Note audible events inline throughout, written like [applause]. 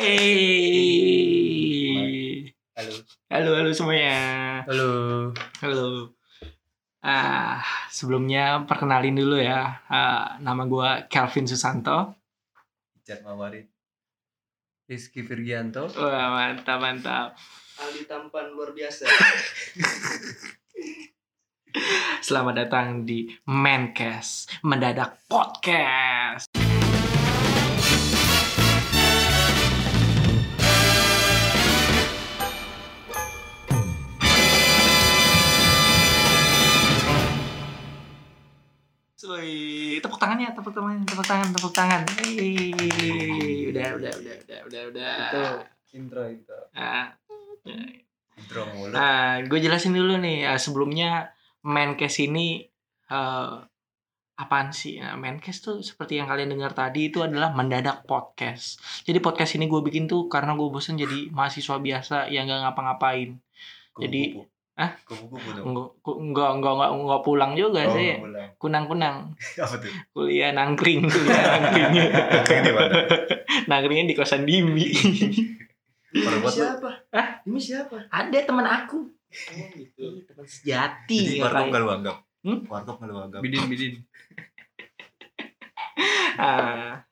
Hey. Halo. Halo, halo semuanya. Halo. Halo. Ah, sebelumnya perkenalin dulu ya. Ah, nama gua Calvin Susanto. Cat Mawari. Rizky Virgianto. Wah, mantap, mantap. Aldi tampan luar biasa. [laughs] Selamat datang di Mancast Mendadak Podcast. Wih, tepuk tangannya, tepuk tangan, tepuk tangan, tepuk tangan. Hei, udah, udah, udah, udah, udah, udah. Itu intro itu. Ah, Intro mulu. Nah, gue jelasin dulu nih. eh, sebelumnya Mancast ini eh apaan sih? Nah, Mancast tuh seperti yang kalian dengar tadi itu adalah mendadak podcast. Jadi podcast ini gue bikin tuh karena gue bosen jadi mahasiswa biasa yang gak ngapa-ngapain. jadi- Hah? Kupu-kupu dong. Enggak, enggak, enggak, enggak, enggak pulang juga Oh, sih. pulang. Kunang-kunang. [laughs] Apa tuh? Kuliah nangkring, kuliah nangkring. [laughs] Nangkring di mana? Nangkringnya di kosan Dimi. Lu. [laughs] siapa? Hah? Ini siapa? Ada teman aku. Oh gitu. Ih, teman sejati. Jadi ya, warkop lu anggap? Hmm? Warkop gak lu anggap? Bidin bidin. Ah,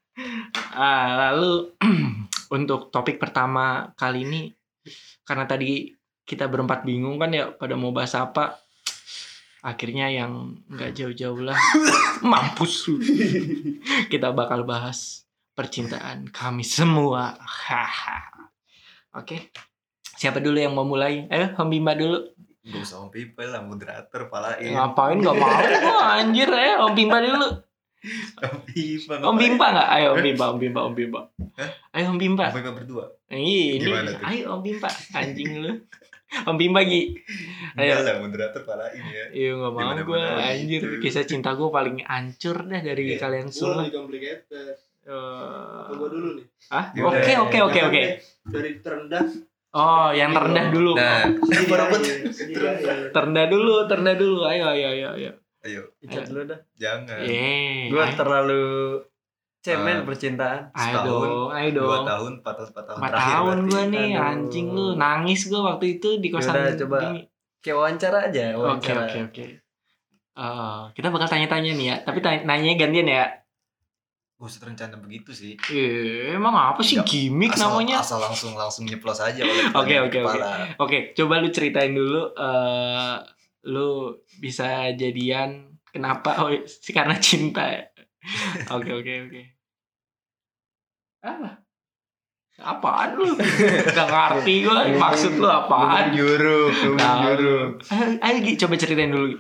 ah, lalu [clears throat] untuk topik pertama kali ini karena tadi kita berempat bingung kan ya pada mau bahas apa. Akhirnya yang nggak jauh-jauh lah. [coughs] Mampus. Kita bakal bahas percintaan kami semua. Oke. Siapa dulu yang mau mulai? Ayo Om dulu. Gak usah om people lah, moderator palain. ngapain nggak mau? [laughs] Anjir eh Om dulu. Om Bimba. Om Bimba nggak? Ayo Om Bimba Om Bimba Om Bimba ayo Om Bimba Om Bimba berdua. Ini, Gimana tuh? ayo Om Bimba, anjing lu. Om Bimba Gi. Enggak Ayo. lah, moderator palain ya. Iya gak mau gue anjir kisah cinta gue paling hancur dah dari Iya. kalian semua. lebih complicated. Eh, gua dulu nih? ah, oke oke oke oke. Dari terendah. Oh, yang terendah dulu. Nah, Iya, iya, iya, iya. Terendah dulu, terendah dulu. Ayo ayo ayo ayo. ayo, Icat dulu dah. jangan. Eh, Gue ayo, terlalu cemen Ah. percintaan. ayo setahun, dong, ayo Dua dong. tahun, empat tahun, empat tahun Empat terakhir tahun gue nih Aduh. anjing lu nangis gue waktu itu di kosan. Yaudah, coba. ini. Kayak wawancara aja, Oke wawancara. oke oke. Eh, kita bakal tanya-tanya nih ya, tapi tanya nanyanya gantian ya. Gak usah terencana begitu sih. Eh, emang apa sih Nggak, gimmick asal, namanya? Asal langsung langsung nyeplos aja [laughs] Oke, oke, kepala. Oke, coba lu ceritain dulu eh lu bisa jadian kenapa? Oh, sih [laughs] karena cinta ya. Oke, oke, oke. Apa? Apaan lu? [laughs] Gak ngerti gue maksud lu apaan. Juruk, juruk. Ayo, Gi, coba ceritain dulu.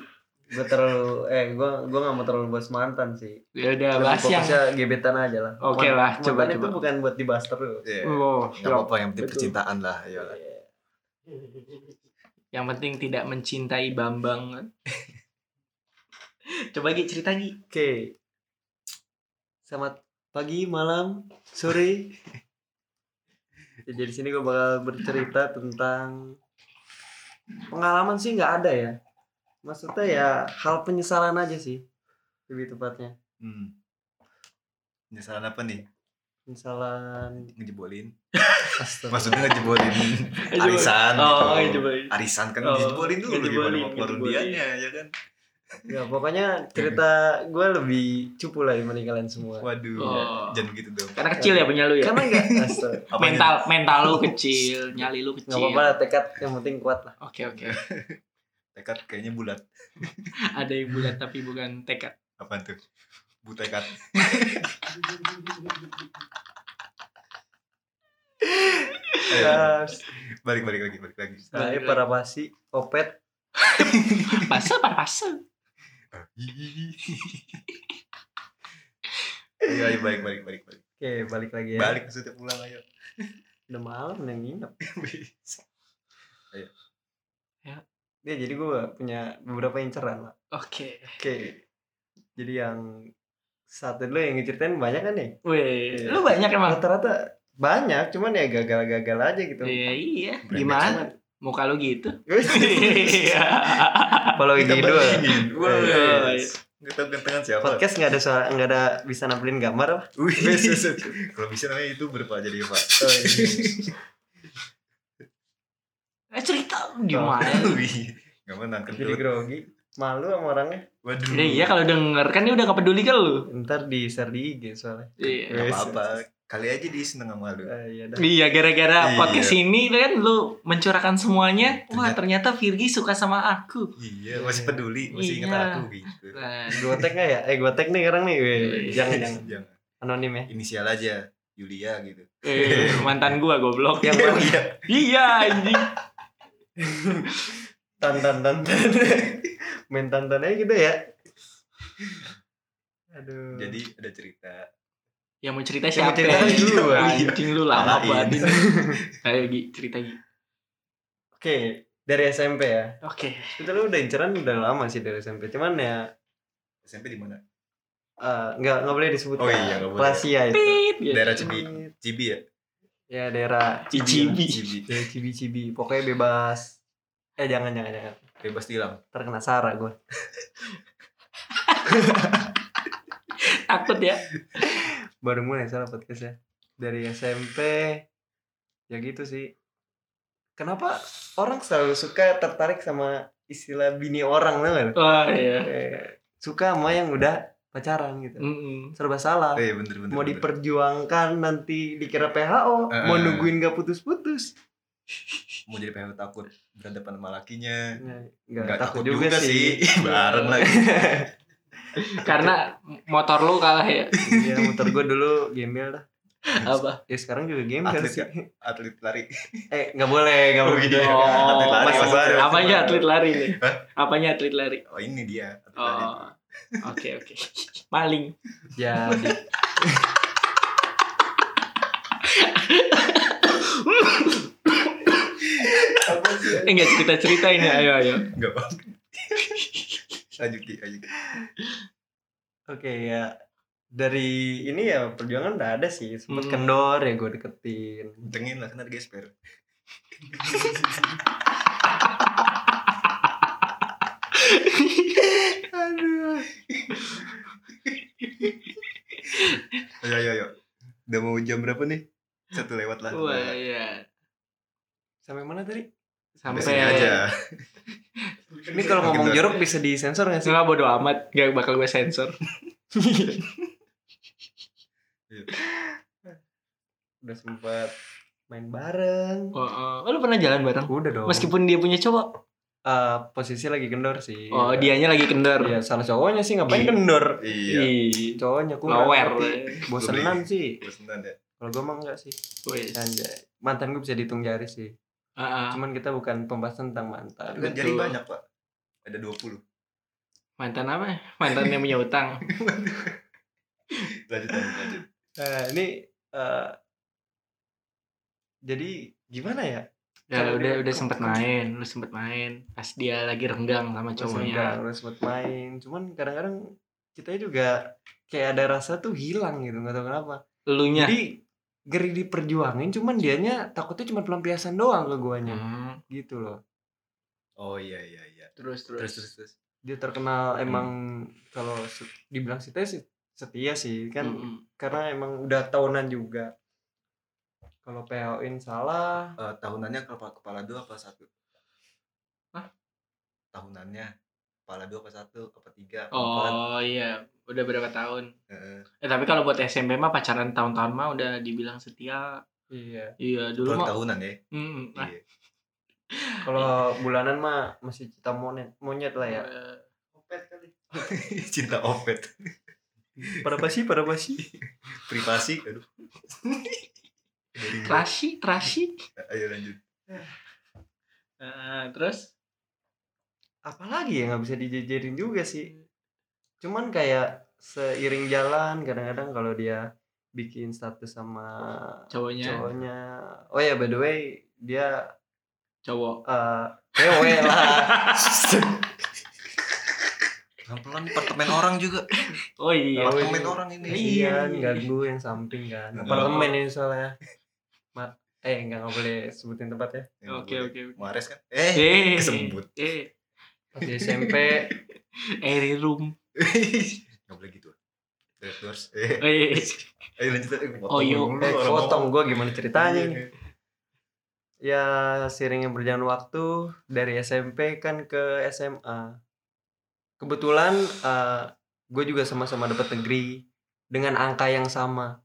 Gue terlalu, eh gue gue gak mau terlalu bahas mantan sih. Ya udah bahas yang fokusnya gebetan aja lah. Oke Man- lah, coba, mantan itu coba. bukan buat dibahas terus. Iya. Oh, Gak apa-apa yang penting percintaan lah. Ayo lah. yang penting tidak mencintai Bambang. [laughs] coba Gi cerita Gi. Oke. Selamat pagi, malam, sore. Ya, Jadi sini gue bakal bercerita tentang pengalaman sih nggak ada ya. Maksudnya ya hal penyesalan aja sih lebih tepatnya. Hmm. Penyesalan apa nih? Penyesalan. Ngejebolin. [laughs] Maksudnya ngejebolin arisan Oh, gitu. coba. Arisan kan Oh, dijebolin dulu ngejebolin, gimana mau ya kan. Ya pokoknya cerita gue lebih cupu lah dibanding kalian semua. Waduh. Oh. Jangan gitu dong. Karena kecil ya punya lu ya. Karena enggak [laughs] mental mental lu kecil, [laughs] nyali lu kecil. Nggak apa-apa lah tekad yang penting kuat lah. Oke oke. [laughs] Tekad kayaknya bulat. Ada yang bulat tapi bukan tekad. Apa tuh? Butekat. Ayo, Terus, balik balik lagi balik lagi. Nah, ini para pasi, opet, Pase apa pase? Ayo [laughs] ayo balik balik balik balik. Oke, balik lagi ya. Balik maksudnya pulang ayo. Udah malam yang nginep. Ayo. Ya, jadi gue punya beberapa inceran lah. Oke. Oke. Jadi yang satu dulu yang ngeceritain banyak kan nih? Wih, Iya. lu banyak emang. Rata-rata banyak, cuman ya gagal-gagal aja gitu. Iya iya. Gimana? Muka lu gitu. [laughs] Iya. Kalau Kita gini dua. Nggak tahu gantengan siapa. Podcast nggak ada soal nggak ada bisa nampilin gambar apa? Wih, [laughs] kalau bisa namanya itu berapa jadi pak? Oh, iya. [laughs] Eh cerita gimana? [laughs] Wih, nggak menang kan Jadi grogi. Malu sama orangnya. Waduh. Ya iya kalau denger kan dia udah gak peduli kan lu. Ntar di share di IG soalnya. Iya. Nggak apa-apa. Kali aja dia seneng sama lu. Eh, iya dah. Iya gara-gara Iya. podcast ini kan lu mencurahkan semuanya. Wah ternyata Virgi suka sama aku. Iya, masih peduli, masih ingat Iya. aku gitu. Nah, Gua tag nggak ya? Eh gua tag nih sekarang nih. Weh, jangan jangan [laughs] Jangan. anonim ya. Inisial aja, Yulia gitu. eh, [laughs] mantan gua goblok. Yang Oh mana? iya. Iya anjing. [laughs] Tan tan tan tan. Main tan tan aja gitu ya. Aduh. Jadi ada cerita. Yang mau cerita Yang siapa? mau cerita dulu, Wah, [laughs] anjing. Lu lama banget. [laughs] Ayo Gi, cerita Gi. Oke, dari SMP ya. Oke. Itu lu udah inceran udah lama sih dari SMP. Cuman ya SMP di mana? eh, nggak nggak boleh disebut Oh iya, nggak boleh. rahasia itu. Pit. gitu. Daerah Cibi. Cibi ya? Ya daerah Cibi. Cibi. Ya, cibi cibi. Pokoknya bebas. Eh jangan jangan jangan. Bebas tilang. Terkena sara gue. [laughs] Takut ya. Baru mulai salah podcastnya. Dari SMP ya gitu sih. Kenapa orang selalu suka tertarik sama istilah bini orang tuh kan? Wah iya. Suka sama yang udah pacaran gitu. Mm-mm. Serba salah. Eh, bener bener. mau bener. diperjuangkan nanti dikira PHO, Eh, mau nungguin gak putus-putus. mau jadi PHO takut berhadapan sama lakinya. Nggak, Nggak takut juga, sih. [laughs] Bareng lagi. [laughs] Karena motor lu kalah ya. Iya motor gue dulu gembel dah. Apa? Ya sekarang juga gembel Atlet sih. ya? Atlet lari. Eh nggak boleh, nggak Oh, boleh. gitu. Atlet lari Masih baru. Apanya atlet lari nih? Hah? Apanya atlet lari? Oh ini dia. Atlet lari. Oh. Oke oke. Maling. Jadi Apa sih? Eh enggak cerita-cerita ini. Ayo ayo. Enggak apa. Lanjut Ki, lanjut. oke ya dari ini ya perjuangan udah ada sih sempet Hmm. kendor ya gue deketin Kencengin lah kan ada gesper. aduh Ayo ayo ayo. Udah mau jam berapa nih? Satu lewat lah. Wah iya. sampai mana tadi Sampai aja. [laughs] ini kalau ngomong Kendor. jorok bisa disensor nggak sih Enggak bodo amat, enggak bakal gue sensor. [laughs] udah sempet main bareng Oh, oh. Oh, lu pernah jalan bareng? udah dong Meskipun dia punya cowok. Eh, posisi lagi kendor sih Oh, dianya lagi kendor. Iya, salah cowoknya sih Ih. ngapain kendor Iya. Ih. cowoknya aku Nowhere. bosenan sih Bosenan ya. kalau gue mah enggak sih Wih. Mantan gue bisa dihitung jari sih Ah, ah. cuman kita bukan pembahasan tentang mantan kan jadi Betul. banyak pak. Ada 20. Mantan apa? Mantan yang punya utang. [laughs] Lanjut lanjut lanjut. Eh, ini eh, jadi gimana ya Ya Kalau udah dia- udah sempet main, lu sempet main pas dia lagi renggang sama cowoknya. udah sempet main cuman kadang-kadang kita juga kayak ada rasa tuh hilang gitu nggak tahu kenapa Elunya. jadi geri diperjuangin cuman dianya takutnya cuma pelampiasan doang ke guanya Hmm, gitu loh Oh iya iya iya. terus terus. Terus terus terus. dia terkenal emang kalau dibilang setia sih setia sih kan Mm-mm. karena emang udah tahunan juga kalau PO-in salah Eh, tahunannya kepala kepala dua apa satu? Hah? Tahunannya kepala dua apa satu apa tiga apa? Oh iya, udah berapa tahun? Heeh. Eh tapi kalau buat SMP mah pacaran tahun-tahun mah udah dibilang setia. iya Iya, dulu mah. tahunan ya. Ah, Iya. kalau bulanan mah masih cinta monyet monyet lah ya eh, Opet kali. [laughs] Cinta opet. pada basi pada basi Privasi. Aduh. Trasi, trasi. Ayo lanjut. Eh, terus apalagi ya nggak bisa dijejerin juga sih cuman kayak seiring jalan kadang-kadang kalau dia bikin status sama cowoknya cowoknya oh ya by the way dia cowok. eh cewek lah Pelan-pelan apartemen orang juga. Oh iya. Oh, Apartemen ini. orang ini. Iya, ganggu yang samping kan. Oh. Apartemen ini soalnya. Ma eh enggak nggak boleh sebutin tempat ya. Oke oke. oke. Mares kan? Eh, Eh, kesebut. Eh, di SMP Airy room. Nggak boleh gitu. Red Doors. Eh, Eh, ayo lanjut. Eh, potong Oh, yuk. dulu Eh, potong gue gimana ceritanya Iya. Ya seiringnya berjalan waktu dari SMP kan ke SMA. Kebetulan gue juga sama-sama dapat negeri dengan angka yang sama.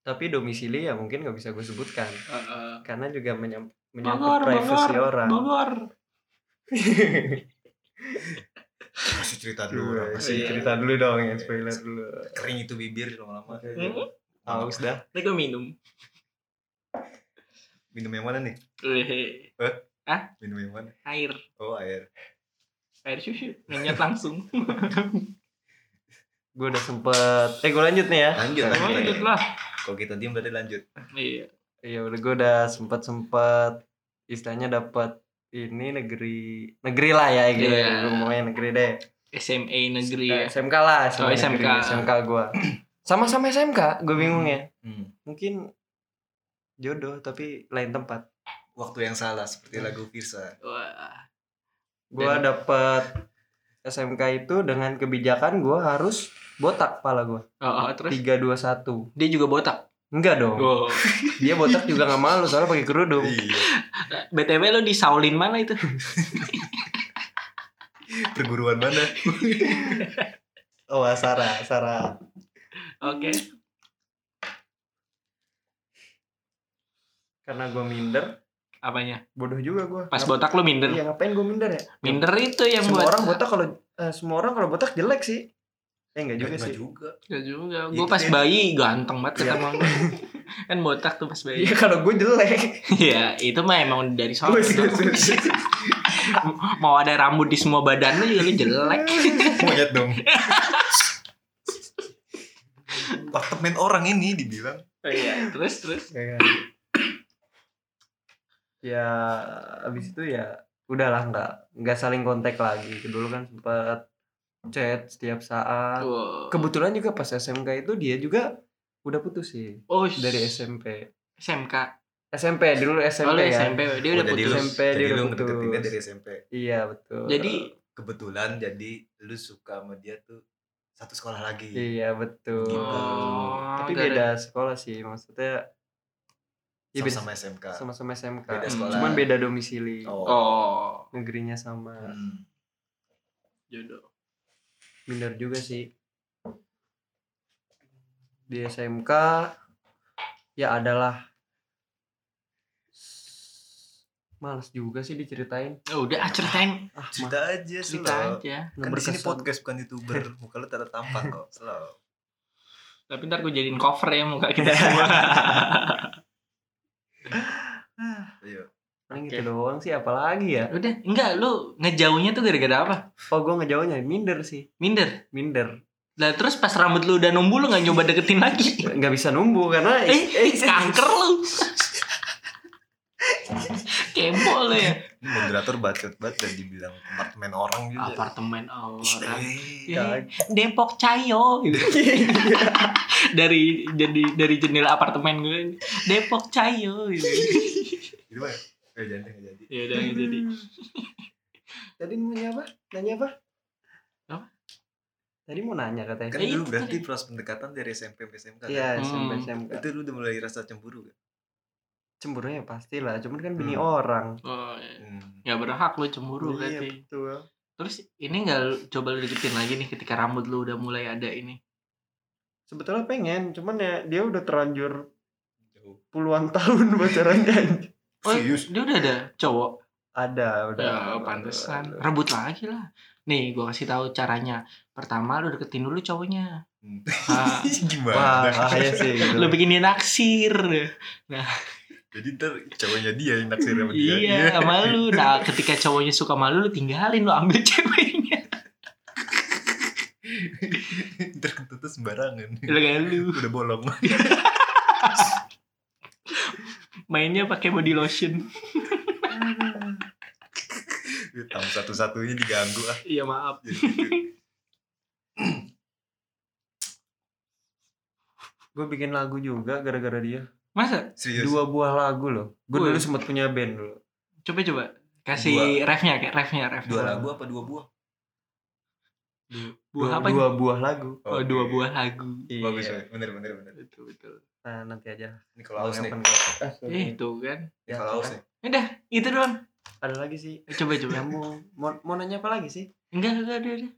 Tapi domisili ya mungkin nggak bisa gue sebutkan Heeh. karena juga menyam, menyangkut privasi orang. [laughs] Kasih cerita dulu. Dulu, apa sih sih? Iya. cerita dulu dong yang spoiler dulu. Kering itu bibir lama-lama. Hmm? Haus dah. Ini gue minum. Minum yang mana nih? Eh, Minum yang mana? air. Oh, air. Air susu. Ngenyat langsung. [laughs] Gue udah sempet. Eh gue lanjut nih ya. Lanjut, lanjut. lanjut lanjut. lah. Kalau kita diem berarti lanjut. Iya. Iya udah gue udah sempet sempet istilahnya dapat ini negeri negeri lah ya gitu Iya. Gua ngomongnya negeri deh SMA negeri ya. SMK lah Oh, negeri, SMK. SMK gue sama-sama SMK gue bingung ya Hmm. mungkin jodoh tapi lain tempat Waktu yang salah seperti lagu Firsa. Wah. gue dapet SMK itu dengan kebijakan gue harus botak kepala gue Oh, oh, terus tiga dua satu dia juga botak. enggak dong Oh. dia botak juga nggak malu soalnya pakai kerudung Iya. BTW lo di Shaolin mana itu? Perguruan mana? oh Sarah Sarah Oke. karena gue minder Apanya? bodoh juga gue Pas botak lo minder. Iya ngapain gue minder ya? Minder itu yang semua buat orang botak kalau eh, semua orang kalau botak jelek sih. Eh enggak juga Nggak sih. juga. Gak juga. Gue pas dia. bayi ganteng banget Iya. ketemu lu. kan botak tuh pas bayi. Iya kalau gue jelek. Iya, itu mah emang dari sono. Iya, iya. Mau ada rambut di semua badan lu juga lu jelek. Monyet dong. Apartemen orang ini dibilang. Oh, iya, terus terus. Kayak- ya abis itu ya udahlah nggak nggak saling kontak lagi. Dulu kan sempat chat setiap saat. Wow. Kebetulan juga pas SMK itu dia juga udah putus sih Oh, dari SMP. SMK. SMP dulu SMP Oh, ya. SMP. Dia udah Oh, jadi putus. lu, SMP, jadi dia udah putus. ngedeketinnya dari SMP. Iya betul. Jadi Kebetulan jadi lu suka sama dia tuh satu sekolah lagi. iya betul. Gitu. Oh, Tapi dari- beda sekolah sih maksudnya. Ya beda Sama-sama SMK. sama-sama SMK. Beda sekolah. Cuman beda domisili. Oh. Oh, Negerinya sama. Hmm. jodoh. Minder juga sih. Di SMK ya adalah Males juga sih diceritain. Oh, udah ah, ceritain. Ah, Cerita aja Cerita slow. aja. Kan di sini podcast bukan youtuber. [laughs] Muka lu tak tampak kok. Slow. Tapi ntar gue jadiin cover ya muka kita semua. [laughs] Ayo. Paling Oke. gitu doang sih apalagi ya. Udah, enggak lu ngejauhnya tuh gara-gara apa? Oh gue ngejauhnya minder sih. Minder. Minder. Lah terus pas rambut lu udah numbuh lu gak nyoba deketin lagi. Nggak bisa numbu karena eh, eh, kanker lu. Kepo lu ya. Ini moderator bacot banget dan dibilang apartemen orang juga. Apartemen orang. Eh, Ya, Depok Cayo gitu. dari jadi dari jendela apartemen gue Depok Cayo gitu. Eh jangan jangan jadi. Ya udah nggak jadi. [laughs] Tadi mau nanya apa? Nanya apa? Apa? Tadi mau nanya katanya. Kan dulu itu berarti proses pendekatan dari SMP sampai SMK. kan? Iya, Hmm. SMP SMK. Itu lu udah mulai rasa cemburu gak? Cemburunya pasti lah, cuman kan bini Hmm. orang. Oh, ya. Hmm. Nggak berhak lu cemburu Iya, berarti. betul. Terus ini nggak lu- coba lu deketin lagi nih ketika rambut lu udah mulai ada ini. Sebetulnya pengen, cuman ya dia udah terlanjur Jauh. puluhan tahun [laughs] pacarannya. Oh, Serius? dia udah ada cowok. Ada, udah. Ya, pantesan. Rebut lagi lah. Nih, gua kasih tahu caranya. Pertama lu deketin dulu cowoknya. Hmm. Ah. [laughs] Gimana? Wah, bahaya sih [laughs] gitu. Lu bikin dia naksir. Jadi ntar cowoknya dia yang naksir sama dia. Iya, [laughs] sama lu. Nah, ketika cowoknya suka malu lu tinggalin lu ambil ceweknya. ntar kentutnya sembarangan. Lu. Udah bolong. Mainnya pakai body lotion. Tamu satu-satunya diganggu ah. Iya, maaf. Gitu. Gue bikin lagu juga gara-gara dia. Masa? Serius. Dua buah lagu loh. Gue dulu sempat punya band dulu. Coba coba kasih refnya kayak refnya refnya. Dua lagu apa dua buah? Buah dua, apa? dua buah lagu Oh, Oke. dua buah lagu. Bagus, Iya. Boy. bener bener bener. Betul betul. nah nanti aja Ini kalau haus nih. Ah. Eh, tuh kan. Ini kalau haus nih. Udah, itu doang. ada lagi sih Coba coba. yang [laughs] mau, mau mau nanya apa lagi sih Enggak, enggak ada. ada.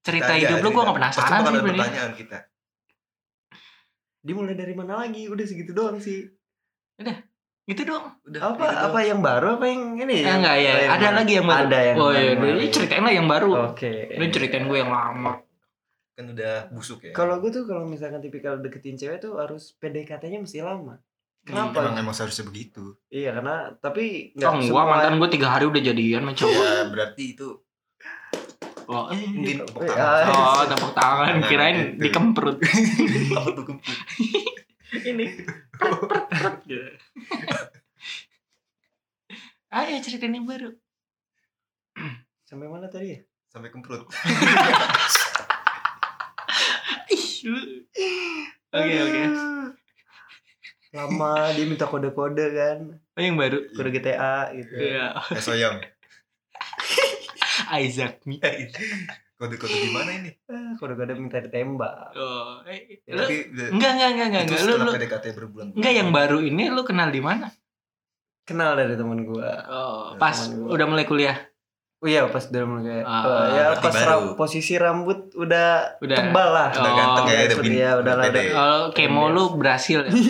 Cerita aja, hidup lu gua cerita. gak penasaran sih pertanyaan kita. dimulai dari mana lagi udah segitu doang sih Gitu doang. Udah. apa gitu apa doang. yang baru apa yang ini Eh, enggak ya, yang ada baru? lagi yang baru. ada yang Oh iya, udah, ceritain lah yang baru. oke Lu ceritain gue yang lama. Kan udah busuk ya. kalau gue tuh kalau misalkan tipikal deketin cewek tuh harus PDKT-nya mesti lama kenapa Emang emang seharusnya begitu. iya karena tapi Oh, gua mantan gue tiga hari udah jadian sama cowok. Ya berarti itu Oh, eh, mungkin tepuk Eh, tangan. oh tepuk tangan, Nah, kirain gitu. dikemprut. Apa tuh kemput? [laughs] Ini. Pret, pret, pret, [laughs] gitu. [laughs] Ayo ceritain yang baru. [clears throat] sampai mana tadi ya Sampai kemprut. [laughs] Ih, lu. Oke, oke. lama dia minta kode-kode kan Oh, yang baru. kode GTA gitu Iya. Eh sayang. Isaac Mi. Kode-kode di mana ini? Ah, kode-kode minta ditembak Oh, eh, Ya, lu Tapi udah enggak enggak enggak enggak itu enggak lu setelah lu PDKT berbulan. enggak yang baru ini lu kenal di mana? kenal dari temen gua Oh, Ya, pas gua. udah mulai kuliah. oh iya pas udah mulai kayak Ah, oh, ya berarti pas ram- posisi rambut udah, Udah. tebal lah Udah Oh, ganteng ya, udah pin- ya, udah lah, udah. Oh, kemo lu berhasil ya? [laughs]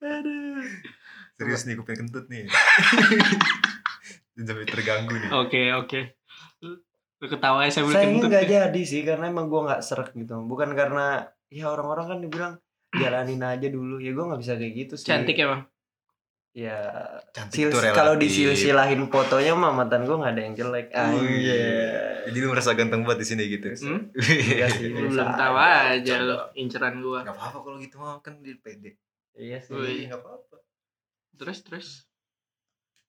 Aduh. Serius nih, gue pengen kentut nih. [laughs] Sampai terganggu nih. Oke, oke. Lu lu ketawa ya sambil Sayangnya kentut. nggak jadi sih karena emang gua nggak serak gitu bukan karena ya orang-orang kan dibilang jalanin aja dulu ya gua nggak bisa kayak gitu sih Cantik emang. ya Cantik sil- kalau disil-silahin fotonya mah mantan gua nggak ada yang jelek Oh, iya. Jadi lu merasa ganteng banget di sini gitu. Hmm? Iya sih, [laughs] belum tahu aja. lu inceran gua. Gak apa-apa kalau gitu mah kan di pede. iya sih Wih. Gak apa-apa. Terus terus.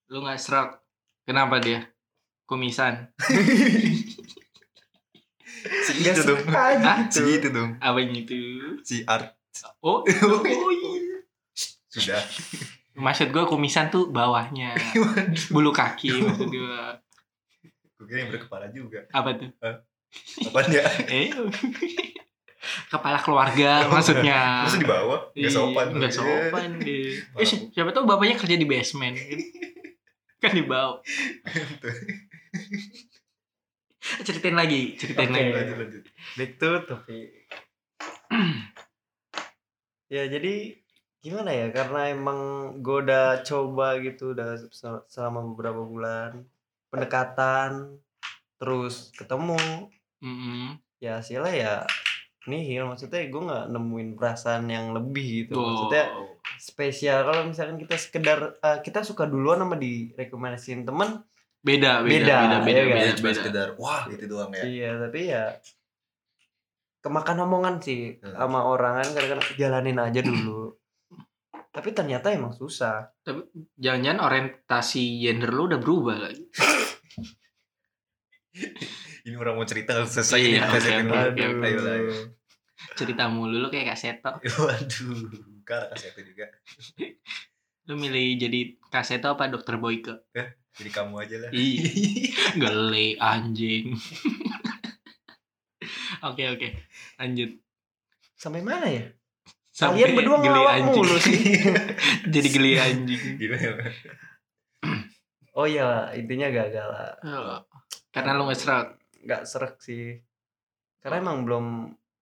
Lu nggak serak. Kenapa dia? Kumisan. [laughs] Segitu Nggak dong. gitu Segitu dong. Apa yang itu? Si art Oh, [laughs] oh iya. sudah. Maksud gua kumisan tuh bawahnya. Bulu kaki maksud gua. Gue kira yang berkepala juga. Apa tuh? Apaan ya? Eh. Kepala keluarga maksudnya. Masa di bawah? Gak Iya, sopan. Nggak sopan deh. Eh, si- siapa tahu bapaknya kerja di basement. kan? kan di bawah. [laughs] Ceritain lagi, ceritain Oke. lagi. Lanjut, lanjut. back to [clears throat] ya jadi gimana ya karena emang gue udah coba gitu udah sel- selama beberapa bulan pendekatan terus ketemu Mm-mm. ya hasilnya ya nihil maksudnya gue nggak nemuin perasaan yang lebih gitu Tuh. maksudnya spesial kalau misalkan kita sekedar eh, kita suka duluan sama direkomendasiin temen beda, beda, Beda, beda, beda, iya beda, kan? Cuma beda. sekedar wah gitu doang ya. iya tapi ya kemakan omongan sih Hmm. sama orang kan kadang-kadang jalanin aja dulu [clears throat] tapi ternyata emang susah Jangan-jangan orientasi gender lu udah berubah lagi. [laughs] Ini orang mau cerita selesai Iya, oke, oke. Ayo lah. ayo. Cerita mulu lu kayak kaseto. [laughs] Waduh, bukan kaset itu juga. Lu milih jadi kaseto apa dokter Boyke? Jadi kamu aja lah. Ih. [laughs] Gele anjing. Oke oke, lanjut. sampai mana ya Sampai kalian berdua geli ngelawak anjing. mulu sih [laughs] Jadi geli anjing. Ya. oh iya intinya gagal lah Oh, Karena lu nggak serak. nggak serak sih karena emang belum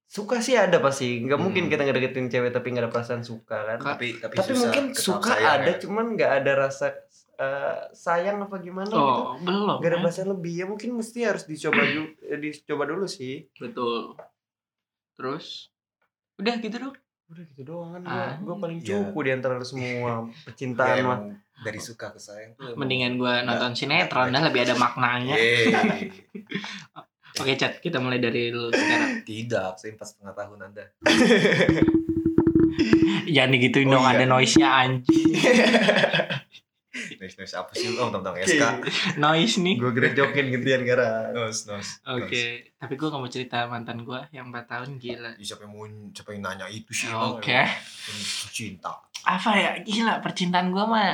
suka sih ada pasti nggak mungkin Hmm. kita ngedeketin cewek tapi nggak ada perasaan suka kan Tapi tapi, tapi susah mungkin suka sayang ada ya. cuman nggak ada rasa eh, sayang apa gimana gitu Oh belum. gak ada ya. perasaan lebih ya mungkin mesti harus dicoba dulu eh, dicoba dulu sih Betul. Terus udah gitu dong. udah gitu doang kan Ah, gua, gua paling iya. cupu di antara semua Ya, [laughs] percintaan mah emang dari suka ke sayang tuh Mendingan gua nonton sinetron dah lebih ada [laughs] maknanya. [laughs] Oke chat, kita mulai dari lu sekarang. Tidak, saya empat setengah tahun anda. Jangan digituin Oh, dong iya. ada noise-nya anjing. Noise noise apa sih? Oh, tentang SK. Noise nih. gue gerejokin gantian gara Noise noise. Oke, tapi gua gak mau cerita mantan gua yang 4 tahun gila. Siapa yang mau siapa yang nanya itu sih? Oke. Yang Cinta. Apa ya? Gila, percintaan gua mah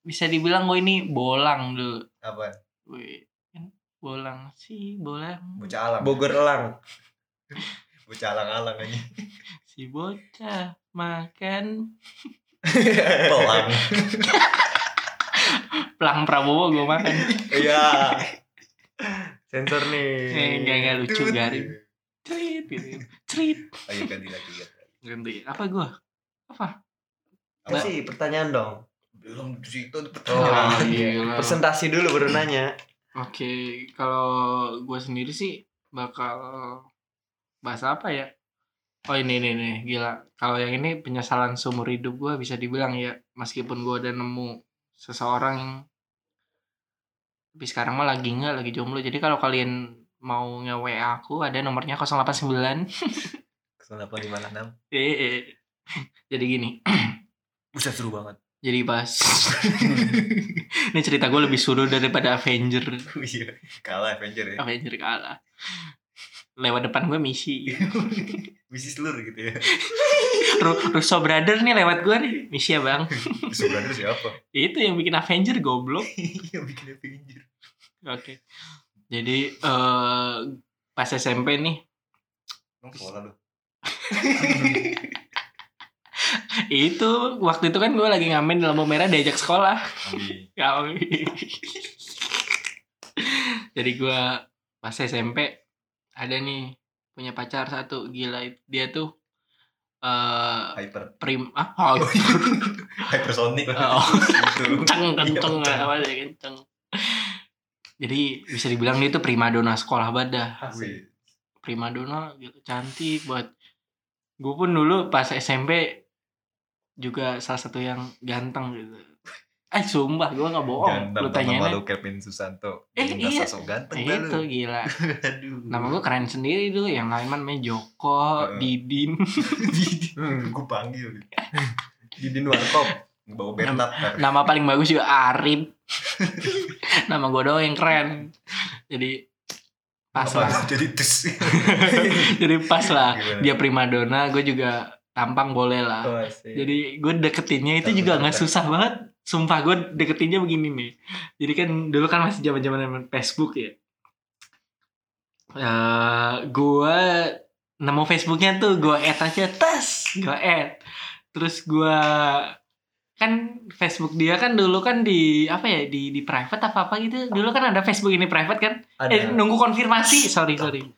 bisa dibilang gua ini bolang dulu. Apa? Wih, kan bolang si bolang Bocah alang. Bogor Elang. [laughs] Bocah alang-alang aja. si bocah makan [laughs] Pelang. [laughs] pelang Prabowo gue makan Iya. Sensor nih. eh, enggak enggak lucu garing cerit gitu cerit Ayo ganti lagi ya. ganti apa gue apa Apa sih pertanyaan dong? Belum di situ Oh, pertanyaan. gila. [laughs] Presentasi dulu baru nanya. Oke, kalau gue sendiri sih bakal bahas apa ya? Oh ini nih nih gila. Kalau yang ini penyesalan seumur hidup gue bisa dibilang ya, meskipun gue udah nemu seseorang yang tapi sekarang mah lagi nggak lagi jomblo. Jadi kalau kalian mau nge WA aku ada nomornya 089. 0856. eh, eh. Jadi gini, [clears throat] Buset seru banget. jadi pas [laughs] [laughs] ini cerita gue lebih suruh daripada Avenger. Iya. Kalah Avenger ya. Avenger kalah. Lewat depan gue misi. [laughs] Misi seluruh gitu ya. Ru- Russo Brother nih lewat gue nih. Misi ya bang. [laughs] Sebenarnya siapa? Itu yang bikin Avenger goblok. [laughs] Yang bikin Avenger. Oke. Jadi eh pas SMP nih. Emang sekolah lu. [laughs] Itu waktu itu kan gue lagi ngamen di lampu merah diajak sekolah. Ambi. Kali. Jadi gue pas SMP ada nih punya pacar satu gila dia tuh eh Hyper. prim ah oh, [laughs] Hypersonic. [laughs] Oh. Gitu. kenceng kenceng Iya, apa sih kenceng jadi bisa dibilang dia tuh primadona sekolah badah primadona gitu cantik buat gue pun dulu pas SMP juga salah satu yang ganteng gitu eh sumpah gue nggak bohong Ganteng lu tanyain nama lu Kevin Susanto. Eh, iya. sosok ganteng dah itu lu. gila [laughs] Aduh. nama gue keren sendiri dulu yang lain namanya Joko Heeh. Didin [laughs] Hmm. Gue panggil. [laughs] Didin Warkop. Bawa Bernard. ntar. nama paling bagus juga Arif nama gue doang yang keren jadi pas Apa? lah Jadi tes. jadi pas lah Gimana? dia primadona gue juga tampang boleh lah Oh, jadi gue deketinnya itu Bentar, juga nggak bentar. susah banget sumpah gue deketinnya begini nih jadi kan dulu kan masih zaman zaman Facebook ya. Eh gue nemu Facebooknya tuh gue add aja tes gue add. Terus gue kan Facebook dia kan dulu kan di apa ya di di private apa apa gitu. Dulu kan ada Facebook ini private kan? Ada. eh nunggu konfirmasi. Sorry sorry.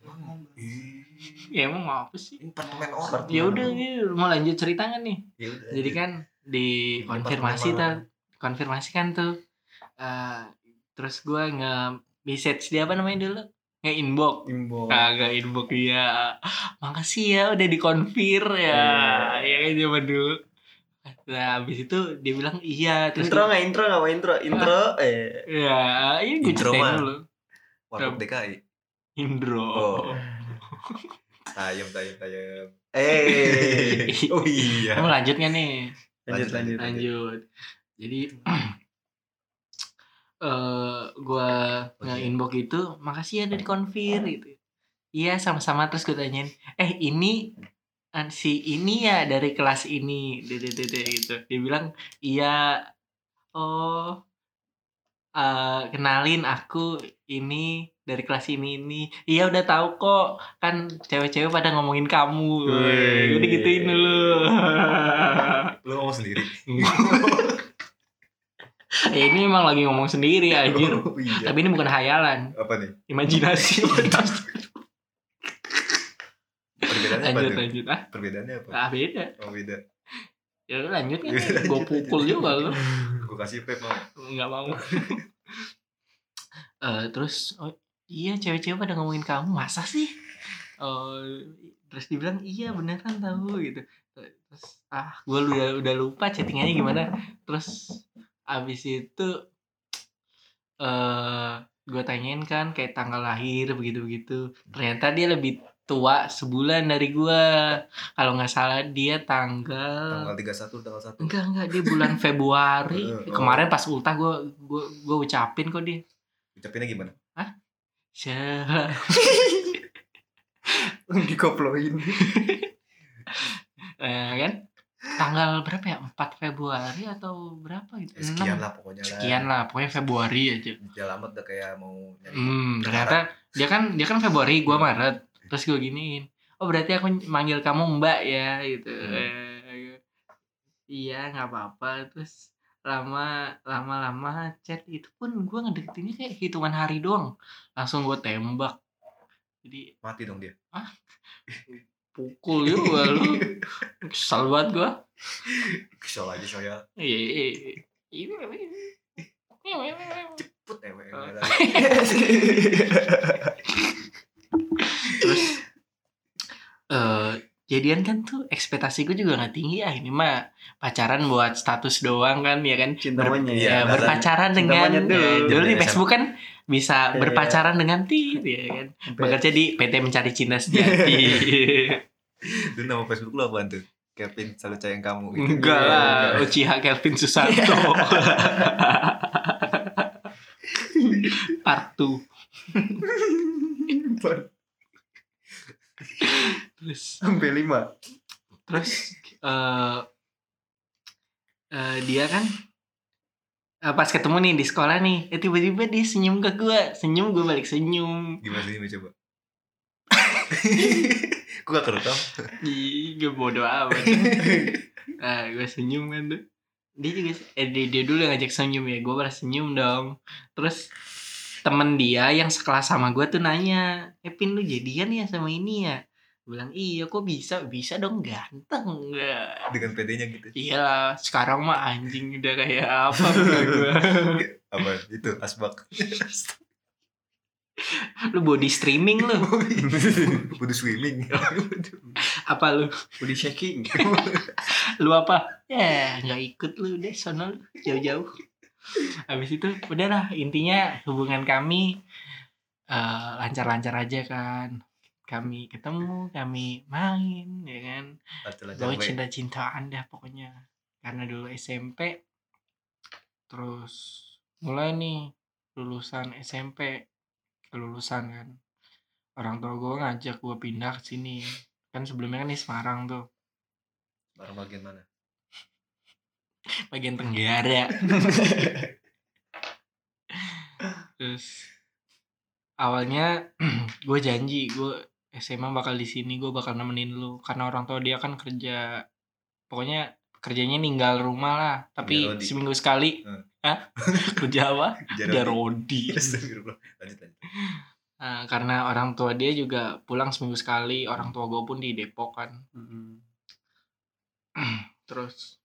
Ya emang apa sih? Apartemen orang. ya udah mau lanjut cerita kan nih? Ya jadi kan di konfirmasi tuh konfirmasi kan tuh eh, terus gue nge message dia apa namanya dulu? Nge inbox. Imbo. kagak inbox dia. Makasih ya udah dikonfir ya. Ya kan zaman dulu nah habis itu dia bilang iya. Terus Intro nggak? Intro nggak mau intro? Intro? Eh. Ya ini gue Intro mah. dulu. Warkop DKI. Indro. Oh. Tayem, tayem, tayem. eh. [laughs] Oh iya. kamu lanjut nggak nih? Lanjut lanjut. Lanjut jadi [clears throat] eh gua nge inbox itu makasih ya udah dikonfir gitu. Iya sama-sama terus gue tanyain eh ini si ini ya dari kelas ini? Dede gitu. Dia bilang iya. Oh eh, kenalin aku ini dari kelas ini ini. Iya udah tahu kok. Kan cewek-cewek pada ngomongin kamu. Wih. udah gituin dulu Lu ngomong sendiri. [laughs] [laughs] ya ini emang lagi ngomong sendiri [laughs] anjir Oh iya. tapi ini bukan hayalan Apa nih? imajinasi [laughs] Perbedaannya apa lanjut lanjut ah Perbedaannya apa? ah beda Oh beda. ya udah lanjut kan Ya gue lanjut, pukul lanjut. juga lu Gue kasih vape mau. nggak mau Eh terus oh iya cewek-cewek pada ngomongin kamu masa sih oh terus dibilang iya beneran tahu gitu terus ah gue udah udah lupa chattingannya gimana terus abis itu eh gue tanyain kan kayak tanggal lahir begitu begitu ternyata dia lebih tua sebulan dari gue kalau nggak salah dia tanggal Tanggal 31 tanggal 1. Enggak enggak dia bulan [laughs] Februari. Eh, oh. Kemarin pas ultah gue gue gue ucapin kok dia. Ucapinnya gimana? Sel- [laughs] dikoploin [laughs] Eh, kan? Tanggal berapa ya 4 Februari atau berapa gitu Ya, sekian Enam. lah pokoknya lah. sekian lah pokoknya Februari aja lama udah kayak mau nyari. hmm ternyata dia kan dia kan Februari gua Maret terus gue giniin oh berarti aku manggil kamu Mbak ya gitu Hmm. Eh, iya nggak apa-apa terus lama lama lama chat itu pun gua ngedeketinnya kayak hitungan hari doang langsung gue tembak jadi Mati dong dia. [laughs] pukul juga lu kesal banget gua Kesel aja saya. iya iya iya Cepet ewe. Ewe. terus eh jadian kan tuh ekspektasi gue juga nggak tinggi ya ini mah pacaran buat status doang kan ya kan cinta Ber- monyet Iya, ya, beneran. berpacaran dengan dulu. ya, dulu di Facebook kan bisa Iya. berpacaran dengan tit ya kan bekerja di PT Mencari Cinta Sejati [laughs] Itu nama Facebook lu apaan tuh? Kevin selalu sayang kamu gitu. enggak lah Enggak. Uchiha Kelvin Susanto [laughs] part 2 terus sampai lima terus eh eh, dia kan pas ketemu nih di sekolah nih eh, tiba-tiba dia senyum ke gue senyum gue balik senyum. Gimana sih coba? [laughs] Gue gak kerekam. Ih, gue bodo amat. [laughs] Ah gue senyum kan tuh. Dia juga eh dia, dia dulu yang ngajak senyum ya gue balas senyum dong. Terus temen dia yang sekelas sama gue tuh nanya eh Pin lu jadian ya sama ini ya Gue bilang iya kok bisa bisa dong ganteng enggak Dengan PD-nya gitu. Iya sekarang mah anjing udah kayak apa [laughs] gua. Apa? Itu asbak. Lu body streaming lu. [laughs] Butuh swimming. Apa lu? body shaking [laughs] Lu apa? Ya nggak ikut lu deh sono lu jauh-jauh. Habis itu udah lah intinya hubungan kami eh, lancar-lancar aja kan. Kami ketemu, kami main, ya kan. Baik. cinta-cintaan dah pokoknya. Karena dulu SMP, terus mulai nih lulusan SMP, kelulusan kan. Orang tua gue ngajak gue pindah ke sini. Kan sebelumnya kan di Semarang tuh, Barang bagian mana? bagian Tenggara. [laughs] terus awalnya [clears throat] gue janji gue SMA bakal di sini gue bakal nemenin lu. Karena orang tua dia kan kerja pokoknya kerjanya ninggal rumah lah. Tapi Kerja rodi. seminggu sekali. Hmm. Hah? [laughs] kerja apa? Kerja rodi. [laughs] Nah, karena orang tua dia juga pulang seminggu sekali. Orang tua gue pun di Depok kan. [clears throat] Terus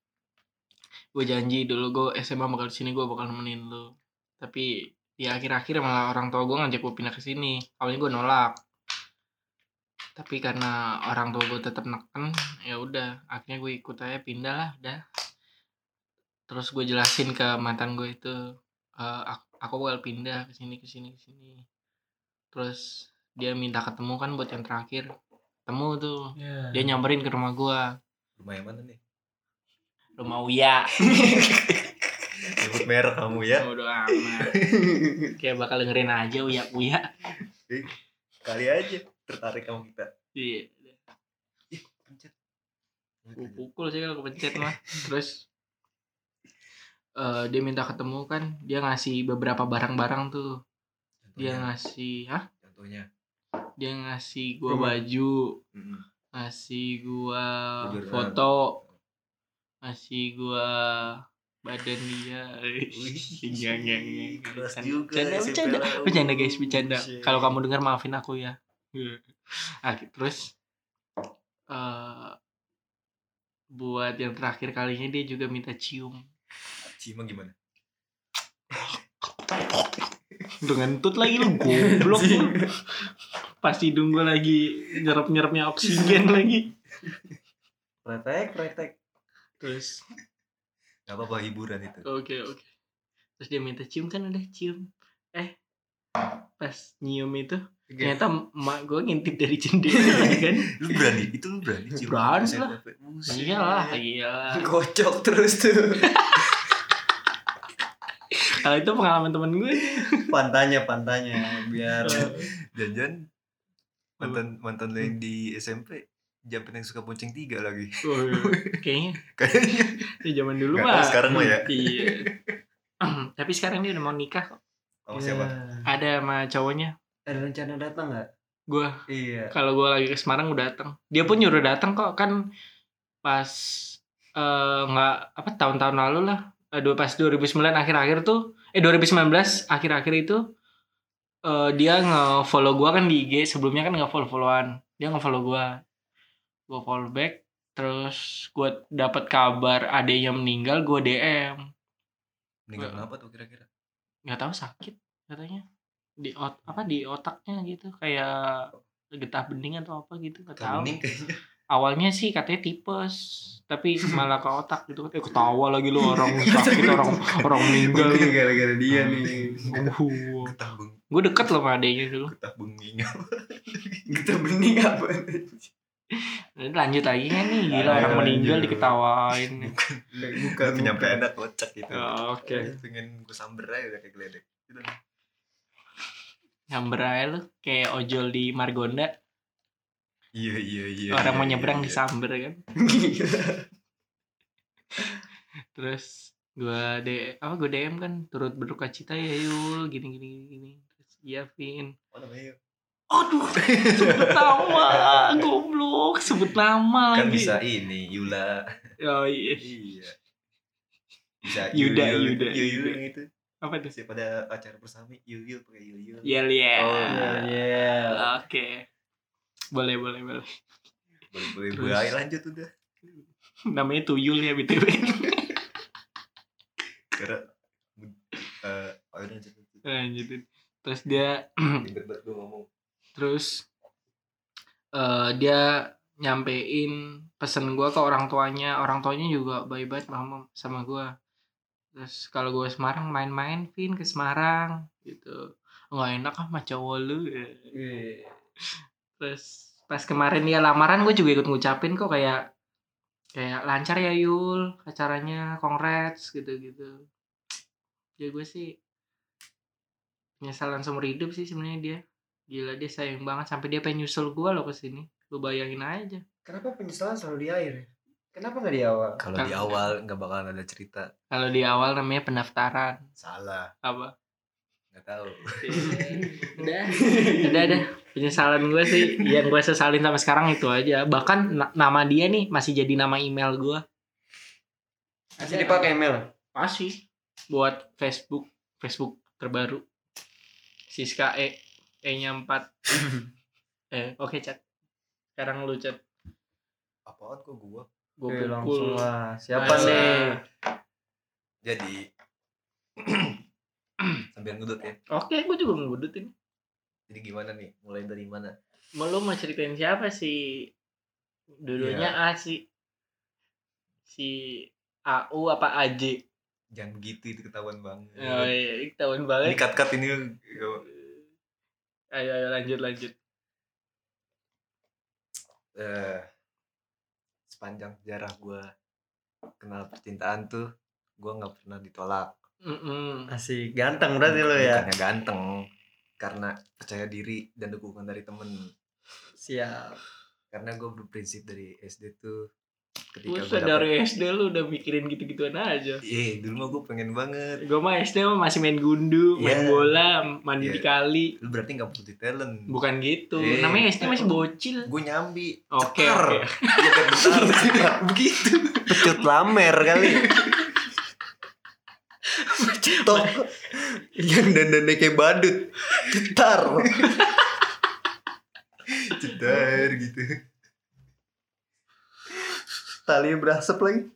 gue janji dulu gue SMA bakal di sini gue bakal nemenin lu. Tapi di akhir-akhir malah orang tua gue ngajak gue pindah ke sini. Awalnya gue nolak tapi karena orang tua gue tetap neken ya udah akhirnya gue ikut aja pindah lah udah terus gue jelasin ke mantan gue itu "Eh, aku, aku bakal pindah ke sini ke sini ke sini terus dia minta ketemu kan buat yang terakhir ketemu tuh dia nyamperin ke rumah gue Rumah yang mana nih? rumah Uya [laughs] Sebut merek kamu ya. Bodo amat. [laughs] Kayak bakal dengerin aja Uya Uya. Kali aja tertarik kamu kita. Iya. Ih, pencet. Gue pukul sih kalau kepencet mah. Terus eh dia minta ketemu kan, dia ngasih beberapa barang-barang tuh. Dia Contohnya. ngasih, hah? Contohnya. Dia ngasih gua baju, Mm-mm. ngasih gua Baju foto, ngasih gua badan dia. Enggak, enggak. Keras Bercanda, juga bercanda, bercanda. Bercanda guys, bercanda. Shit. Kalau kamu dengar maafin aku ya. Ah, terus eh buat yang terakhir kalinya dia juga minta cium. Cima gimana? Udah ngentut lagi lu goblok lu. Pas hidung gue lagi nyerap-nyerapnya oksigen [laughs] lagi. pretek pretek Terus Gak apa-apa hiburan itu. oke oke. Terus dia minta cium kan udah cium. Eh pas nyium itu ternyata emak gue ngintip dari jendela [laughs] kan. Lu berani? Itu lu berani? Cium Berani lah. Buset. Iyalah, iyalah. kocok terus tuh [laughs] Kalau itu pengalaman temen gue. pantanya pantanya biar [laughs] Jangan mantan mantan lu yang di SMP Jampen yang suka bonceng tiga lagi. Kayaknya Kayaknya. di zaman dulu mah. sekarang mah ya. Iya. Tapi sekarang dia udah mau nikah kok. Oh siapa? Ya. Ada sama cowoknya. Ada rencana datang nggak? Gua Iya. kalau gua lagi ke Semarang udah datang. Dia pun nyuruh datang kok kan pas eh, nggak apa tahun-tahun lalu lah. Eh, dua pas 2009 akhir-akhir tuh eh 2019 akhir-akhir itu eh, dia nge-follow gua kan di IG sebelumnya kan nggak follow-followan. Dia nge-follow gua. Gua follow back terus gua dapat kabar adanya meninggal gua DM. Meninggal kenapa tuh kira-kira? Nggak tahu sakit katanya. Di ot apa di otaknya gitu kayak getah bening atau apa gitu nggak tahu. Bening awalnya sih katanya tipes tapi [laughs] malah ke otak gitu eh ketawa lagi lu orang [laughs] sakit orang orang meninggal. Mungkin gara-gara dia nih. uh, Getah beng, gue deket loh sama adanya dulu. Getah benging. Kita [laughs] bening apa? Lanjut lagi kan nih gila Ayo, orang meninggal diketawain Bukan. Penyampaiannya kocak gitu. Oh, oke Pengen gue samber aja udah kayak geledek. Gitu. nyamber aja lu kayak ojol di Margonda Iya iya iya. orang iya, mau iya, nyebrang iya. disamber kan [laughs] terus gua de apa gua DM kan turut berduka cita ya Yul gini gini gini, gini terus iya Vin Oh, namanya aduh sebut nama [laughs] goblok sebut nama kan lagi bisa ini Yula. oh iya Iya. Bisa [laughs] Yuda, Yul, Yuda, Yul, Yul Yuda. yang itu. apa tuh Siapa pada acara bersama Yul Yul pakai Yul Yul. Yel Oh, Iya. oke boleh boleh boleh Boleh boleh Terus. boleh. Lanjut udah. namanya Tuyul ya btw [laughs] Karena eh oh udah lanjut. lanjut. lanjutin terus dia [clears throat] Ribet banget gue ngomong. Terus eh dia nyampein pesen gua ke orang tuanya. Orang tuanya juga baik banget sama sama gua. Terus kalau gua Semarang main-main Vin ke Semarang gitu. Nggak enak ah sama cowok lu. Ya. Terus pas kemarin dia lamaran gue juga ikut ngucapin kok kayak kayak lancar ya Yul acaranya congrats gitu gitu ya gue sih penyesalan seumur hidup sih sebenarnya dia gila dia sayang banget sampai dia pengen nyusul gue loh ke sini lu bayangin aja Kenapa penyesalan selalu di akhir? ya? Kenapa nggak di awal? Kalau di awal nggak bakalan ada cerita. kalau di awal namanya pendaftaran Salah. apa Nggak tahu. [laughs] udah udah ada penyesalan gue sih yang gue sesalin sampai sekarang itu aja bahkan na- nama dia nih masih jadi nama email gue Masih dipakai email. masih buat Facebook Facebook terbaru Siska E E nya 4 eh oke chat sekarang lu chat Apaan kok gua? gue Oke, pukul langsung lah. Siapa Masa. nih? Jadi [clears throat] sambil ngudut ya. oke gue juga ngebudutin Jadi gimana nih? Mulai dari mana? mau lu mau ceritain siapa sih dulunya A sih si AU apa AJ Jangan begitu itu ketahuan banget. oh iya ketahuan Ini banget cut ini. Yo. ayo ayo lanjut lanjut Eh, sepanjang sejarah gua kenal percintaan tuh, gua nggak pernah ditolak. Mm-mm. Asik ganteng berarti lo ya. Bukannya ganteng, karena percaya diri dan dukungan dari temen. Siap. Karena gue berprinsip dari SD tuh ketika Buset dari SD lu udah mikirin gitu-gituan aja Iya, dulu mah gue pengen banget. Gue mah SD mah masih main gundu, main Iya. bola, mandi di Iya. kali. Lu berarti nggak multi talent. Bukan gitu. Eh. Namanya SD masih bocil. Gue nyambi. Oke, Cekar. [laughs] Iya. Begitu. Pecut lamer kali. Cetok. Yang dandannya kayak badut. Cetar. [laughs] Cedar gitu. Talinya berasap lagi.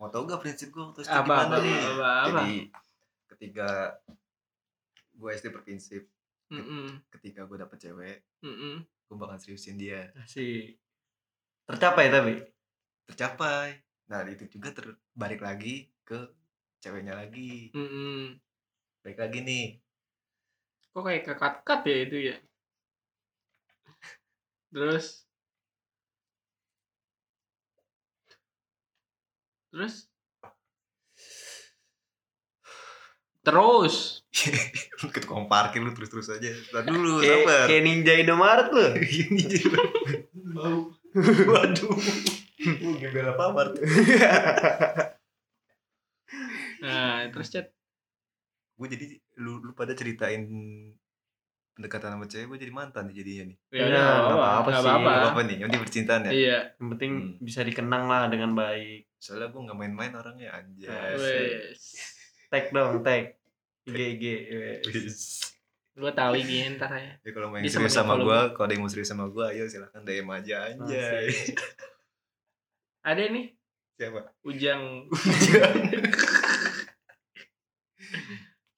Mau tau gak prinsip gue waktu SD Apa gimana apa nih? apa apa. Jadi ketika gue SD berprinsip Mm-mm, ketika gue dapet cewek, mm-mm. gue bakal seriusin dia. Asik. Tercapai tapi. Tercapai. Nah itu juga terbalik lagi ke ceweknya lagi. Mm-mm. Baik lagi nih. Kok kayak kekat-kat ya itu ya? Terus Terus Terus. [laughs] Lu ke tukang parkir lu terus-terus aja. Tar dulu, Kayak, sabar. kayak ninja Indomaret lu. [laughs] Jadi Bau. [laughs] Waduh. Lu gembel apa Mart? Nah, terus chat. Gue jadi lu lu pada ceritain pendekatan sama cewek gue jadi mantan nih jadinya nih. Ya, Ya, nggak nggak apa-apa sih. apa-apa. Gak nih, yang penting percintaan ya. Iya. Yang penting Hmm. bisa dikenang lah dengan baik. Soalnya gue gak main-main orangnya anjay. Wes. Tag dong, tag. IG IG. Gua tahu ini ntar ya. Ya kalau main serius sama gue, kalau ada yang mau serius sama gue, ayo silahkan DM aja anjay. [laughs] Ada nih Siapa? Ujang.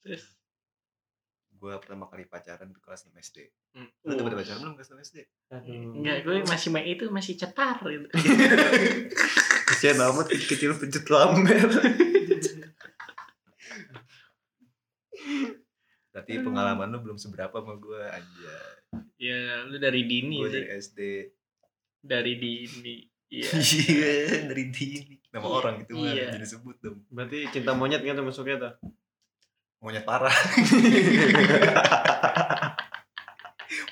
Terus. [laughs] gue pertama kali pacaran di kelas 6 SD. Hmm. Lu udah pada pacaran belum kelas 6 SD? Aduh. Enggak, gue masih main itu masih cetar gitu. [laughs] Kesian amat kecil pencut lamber. Berarti pengalaman lu belum seberapa sama gue anjay. Ya, lu dari dini Gue sih. dari SD. Dari dini. Iya. [laughs] Iya, dari dini. Nama Iya, orang itu mah iya. jadi sebut dong. Berarti cinta monyet kan masuknya tuh. Monyet parah. [laughs]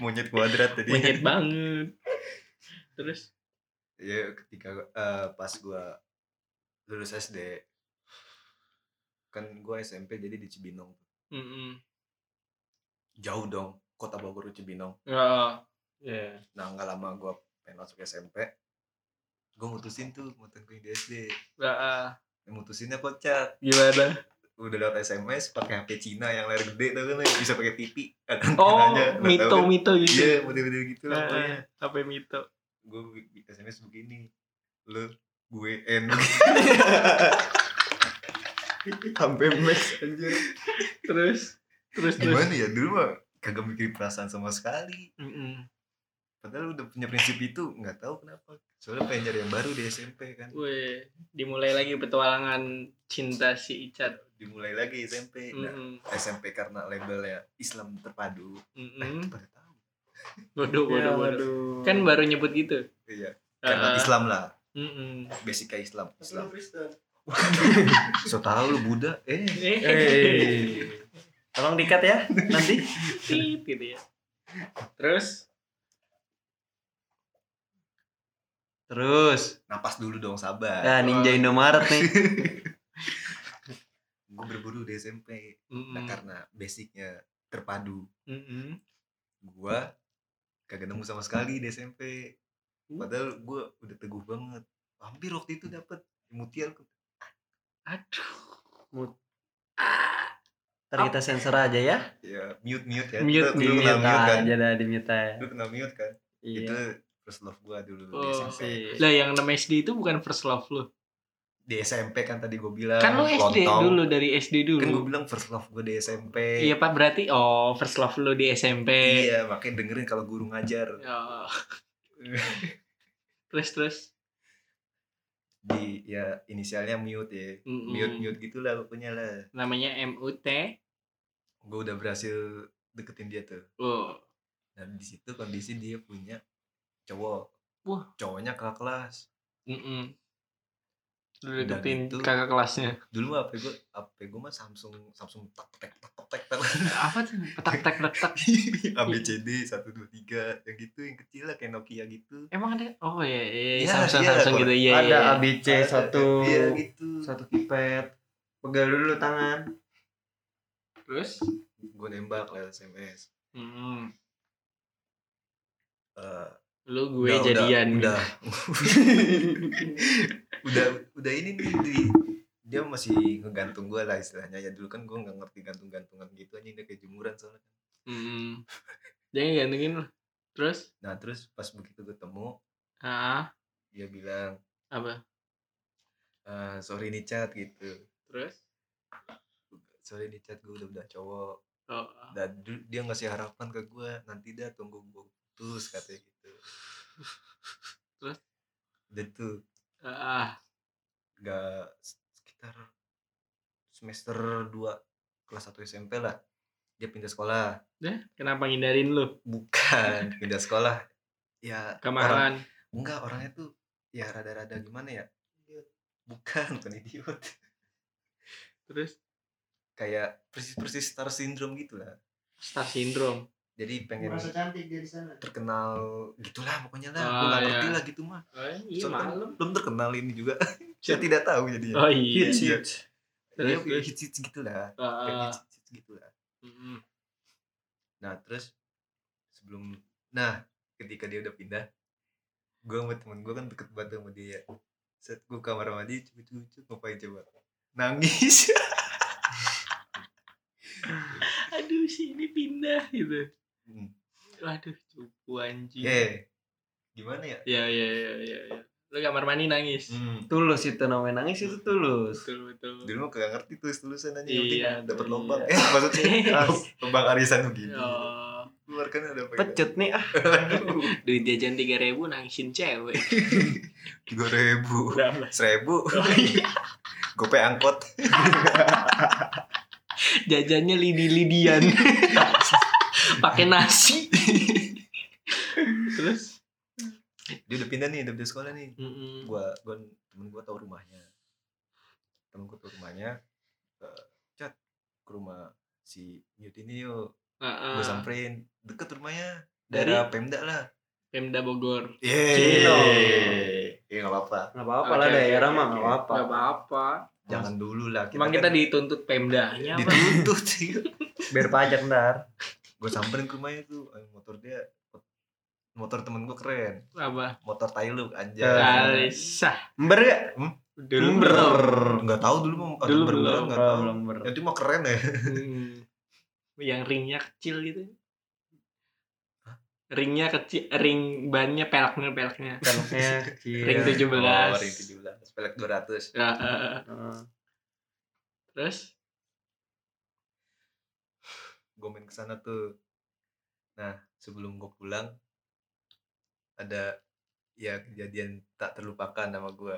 Monyet kuadrat tadi. Monyet banget. Terus ya ketika eh, pas gua lulus SD kan gua SMP jadi di Cibinong mm jauh dong kota Bogor ke Cibinong Ya. Iya. nah nggak lama gua pengen masuk SMP gua mutusin tuh mantan gue di SD Ya, yang mutusinnya kocak gimana? Udah lewat SMS pakai HP Cina yang layar gede tau kan bisa pakai TV Oh, tahu mito kan? mito gitu. iya model-model gitu lah Ah, pokoknya apa mito? gue SMS begini lu gue N [laughs] Sampai max anjir. Terus terus terus. gimana ya dulu mah kagak mikir perasaan sama sekali Mm-mm. Padahal udah punya prinsip itu nggak tahu kenapa soalnya pengen cari yang baru di SMP kan Wih, dimulai lagi petualangan cinta si Icat. dimulai lagi SMP nah, Mm-mm. SMP karena labelnya Islam terpadu eh, Mm-mm. pada tahu Bodoh, bodoh, Ya, bodoh. waduh. Kan baru nyebut gitu. iya karena Ah, Islam lah mm-mm. basicnya Islam Islam Islam Kristen. [laughs] so tahu lu Buddha eh Eh, Eh. Tolong dikat ya nanti. gitu ya. Terus Terus. napas dulu dong sabar Ya ninja Indomaret nih. [laughs] gue berburu di SMP nah mm-mm. karena basicnya terpadu Mm-mm. gue kagak nemu sama sekali di SMP padahal gue udah teguh banget hampir waktu itu dapet mutiara Aduh. Ntar kita sensor aja ya. ya mute mute ya Mute, lu, lu Di kenal mute mute kan aja dah di mute aja. lu kenal mute kan itu Iya. First love gue dulu di Oh, SMP sih. Lah yang 6 SD itu bukan first love lu. di SMP kan tadi gue bilang Kan lu SD lontong. dulu dari SD dulu. kan gue bilang first love gue di SMP Iya Pak berarti oh first love lu di SMP. iya makanya dengerin kalau guru ngajar Oh. terus terus. di ya inisialnya mute ya Mm-mm. mute mute gitulah pokoknya lah Namanya MUT. gue udah berhasil deketin dia tuh Oh. dan di situ kondisi dia punya cowok Wah. cowoknya kakak kelas Mm-mm. Lu Udah deketin gitu. kakak kelasnya. dulu mah HP gue HP gue mah Samsung Samsung tak tek tak tek tak Apa tuh? Petak tek petak. ABCD [laughs] satu dua tiga yang gitu yang kecil lah kayak Nokia gitu Emang ada? Oh iya iya, iya. Iya, Samsung iya, Samsung gitu iya. Ada iya. ABC Ada, satu iya gitu satu keypad. Pegal dulu tangan. Terus? gue nembak lewat SMS Mm. Lu gue udah, jadian. udah [laughs] udah udah ini nih di- dia masih ngegantung gue lah istilahnya ya dulu kan gue nggak ngerti gantung-gantungan gitu aja dia kayak jemuran soalnya Mm. Jangan gantungin lu. Terus? nah terus pas begitu ketemu Ah, dia bilang apa? "Eh, sorry nih chat gitu Terus? sorry nih chat gue udah udah cowok Oh. dan dia ngasih harapan ke gue nanti dah tunggu gue putus katanya gitu Terus? udah tuh Ah, nggak sekitar semester 2 kelas 1 SMP lah dia pindah sekolah deh, kenapa ngindarin lu? bukan pindah sekolah ya orang, Kemahalan. enggak orangnya tuh ya rada-rada gimana ya bukan bukan idiot Terus? kayak persis persis star syndrome gitu lah Star syndrome. Jadi pengen Merasa cantik dia di sana. terkenal gitulah pokoknya lah Ah, gue nggak ngerti iya. lah gitu mah Oh, iya Soalnya kan belum terkenal ini juga [laughs] saya tidak tahu jadinya Oh iya. hits iya. hits Iya, Terus, hits hits gitu lah Ah, kayak ah. hits hits gitu lah Mm-mm. nah terus sebelum nah ketika dia udah pindah gue sama temen gue kan deket banget sama dia set gue kamar mandi cucu-cucu ngapain coba nangis [laughs] Aduh si ini pindah gitu. Hmm. Waduh cupu anjing. eh gimana ya Ya ya ya ya. ya. Lu kamar mandi nangis. hmm. tulus itu namanya nangis itu tulus Betul betul. dulu mah kagak ngerti tulis tulisan aja Iya, dapat iya. lubang [laughs] eh maksudnya [laughs] lubang arisan begini Oh, keluar kan ada apa pecut nih ah [laughs] duit jajan tiga ribu nangisin cewek. tiga ribu Berapa? seribu Oh, iya. gope angkot Jajannya lidi-lidian. Pakai nasi. Terus? dia udah pindah nih udah pindah sekolah nih Mm-mm. gua gua temen gua tahu rumahnya temen gua tahu rumahnya Eh, cat ke rumah si Newt ini yuk Ah, gua ah. samperin deket rumahnya Dari? daerah Pemda lah Pemda Bogor. Yeay Iya nggak apa-apa nggak apa-apa lah Oke, oke, daerah oke, mah nggak apa-apa Nggak apa-apa. jangan dulu lah Emang kita dituntut Pemdanya apa? dituntut sih biar pajak ntar gue samperin ke rumahnya tuh eh, motor dia motor temen gue keren Apa? motor Tailuk anjay Alisah. ember gak Dulu Ember. nggak tahu dulu mau Dulu beneran belum. nggak tahu belum ember itu mah keren ya Hmm. Yang ringnya kecil gitu. Ringnya kecil, ring bannya peleknya peleknya. peleknya kecil Ring 17. oh, ring 17 pelek 200 Ya, eh, eh. Heeh. terus? Gue main ke sana tuh nah sebelum gue pulang ada ya kejadian tak terlupakan sama gue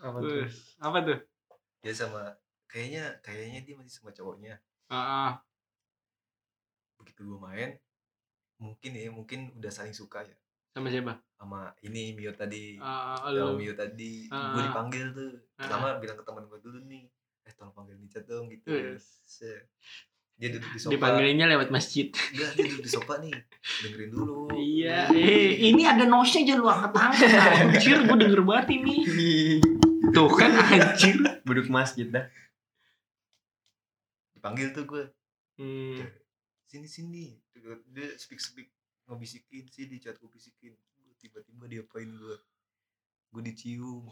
apa tuh Terus, apa tuh? dia sama kayaknya kayaknya dia masih sama cowoknya Ah, ah. begitu gue main mungkin ya mungkin udah saling suka ya sama siapa? sama ini Mio tadi kalau lu. Mio tadi Ah. gue dipanggil tuh pertama bilang ke teman gue dulu nih eh tolong panggil Micat dong gitu Wes dia duduk di sofa. Dipanggilnya lewat masjid. Enggak dia duduk di sofa nih. Dengerin dulu. Iya. Nah, eh, ini ada nosnya aja lu angkat tangan. Anjir gue denger banget ini. Tuh kan anjir. Duduk masjid dah. Dipanggil tuh gue hmm. sini sini. Dia speak speak ngobisikin sih di chat gue bisikin. Tiba-tiba dia diapain gue gue dicium.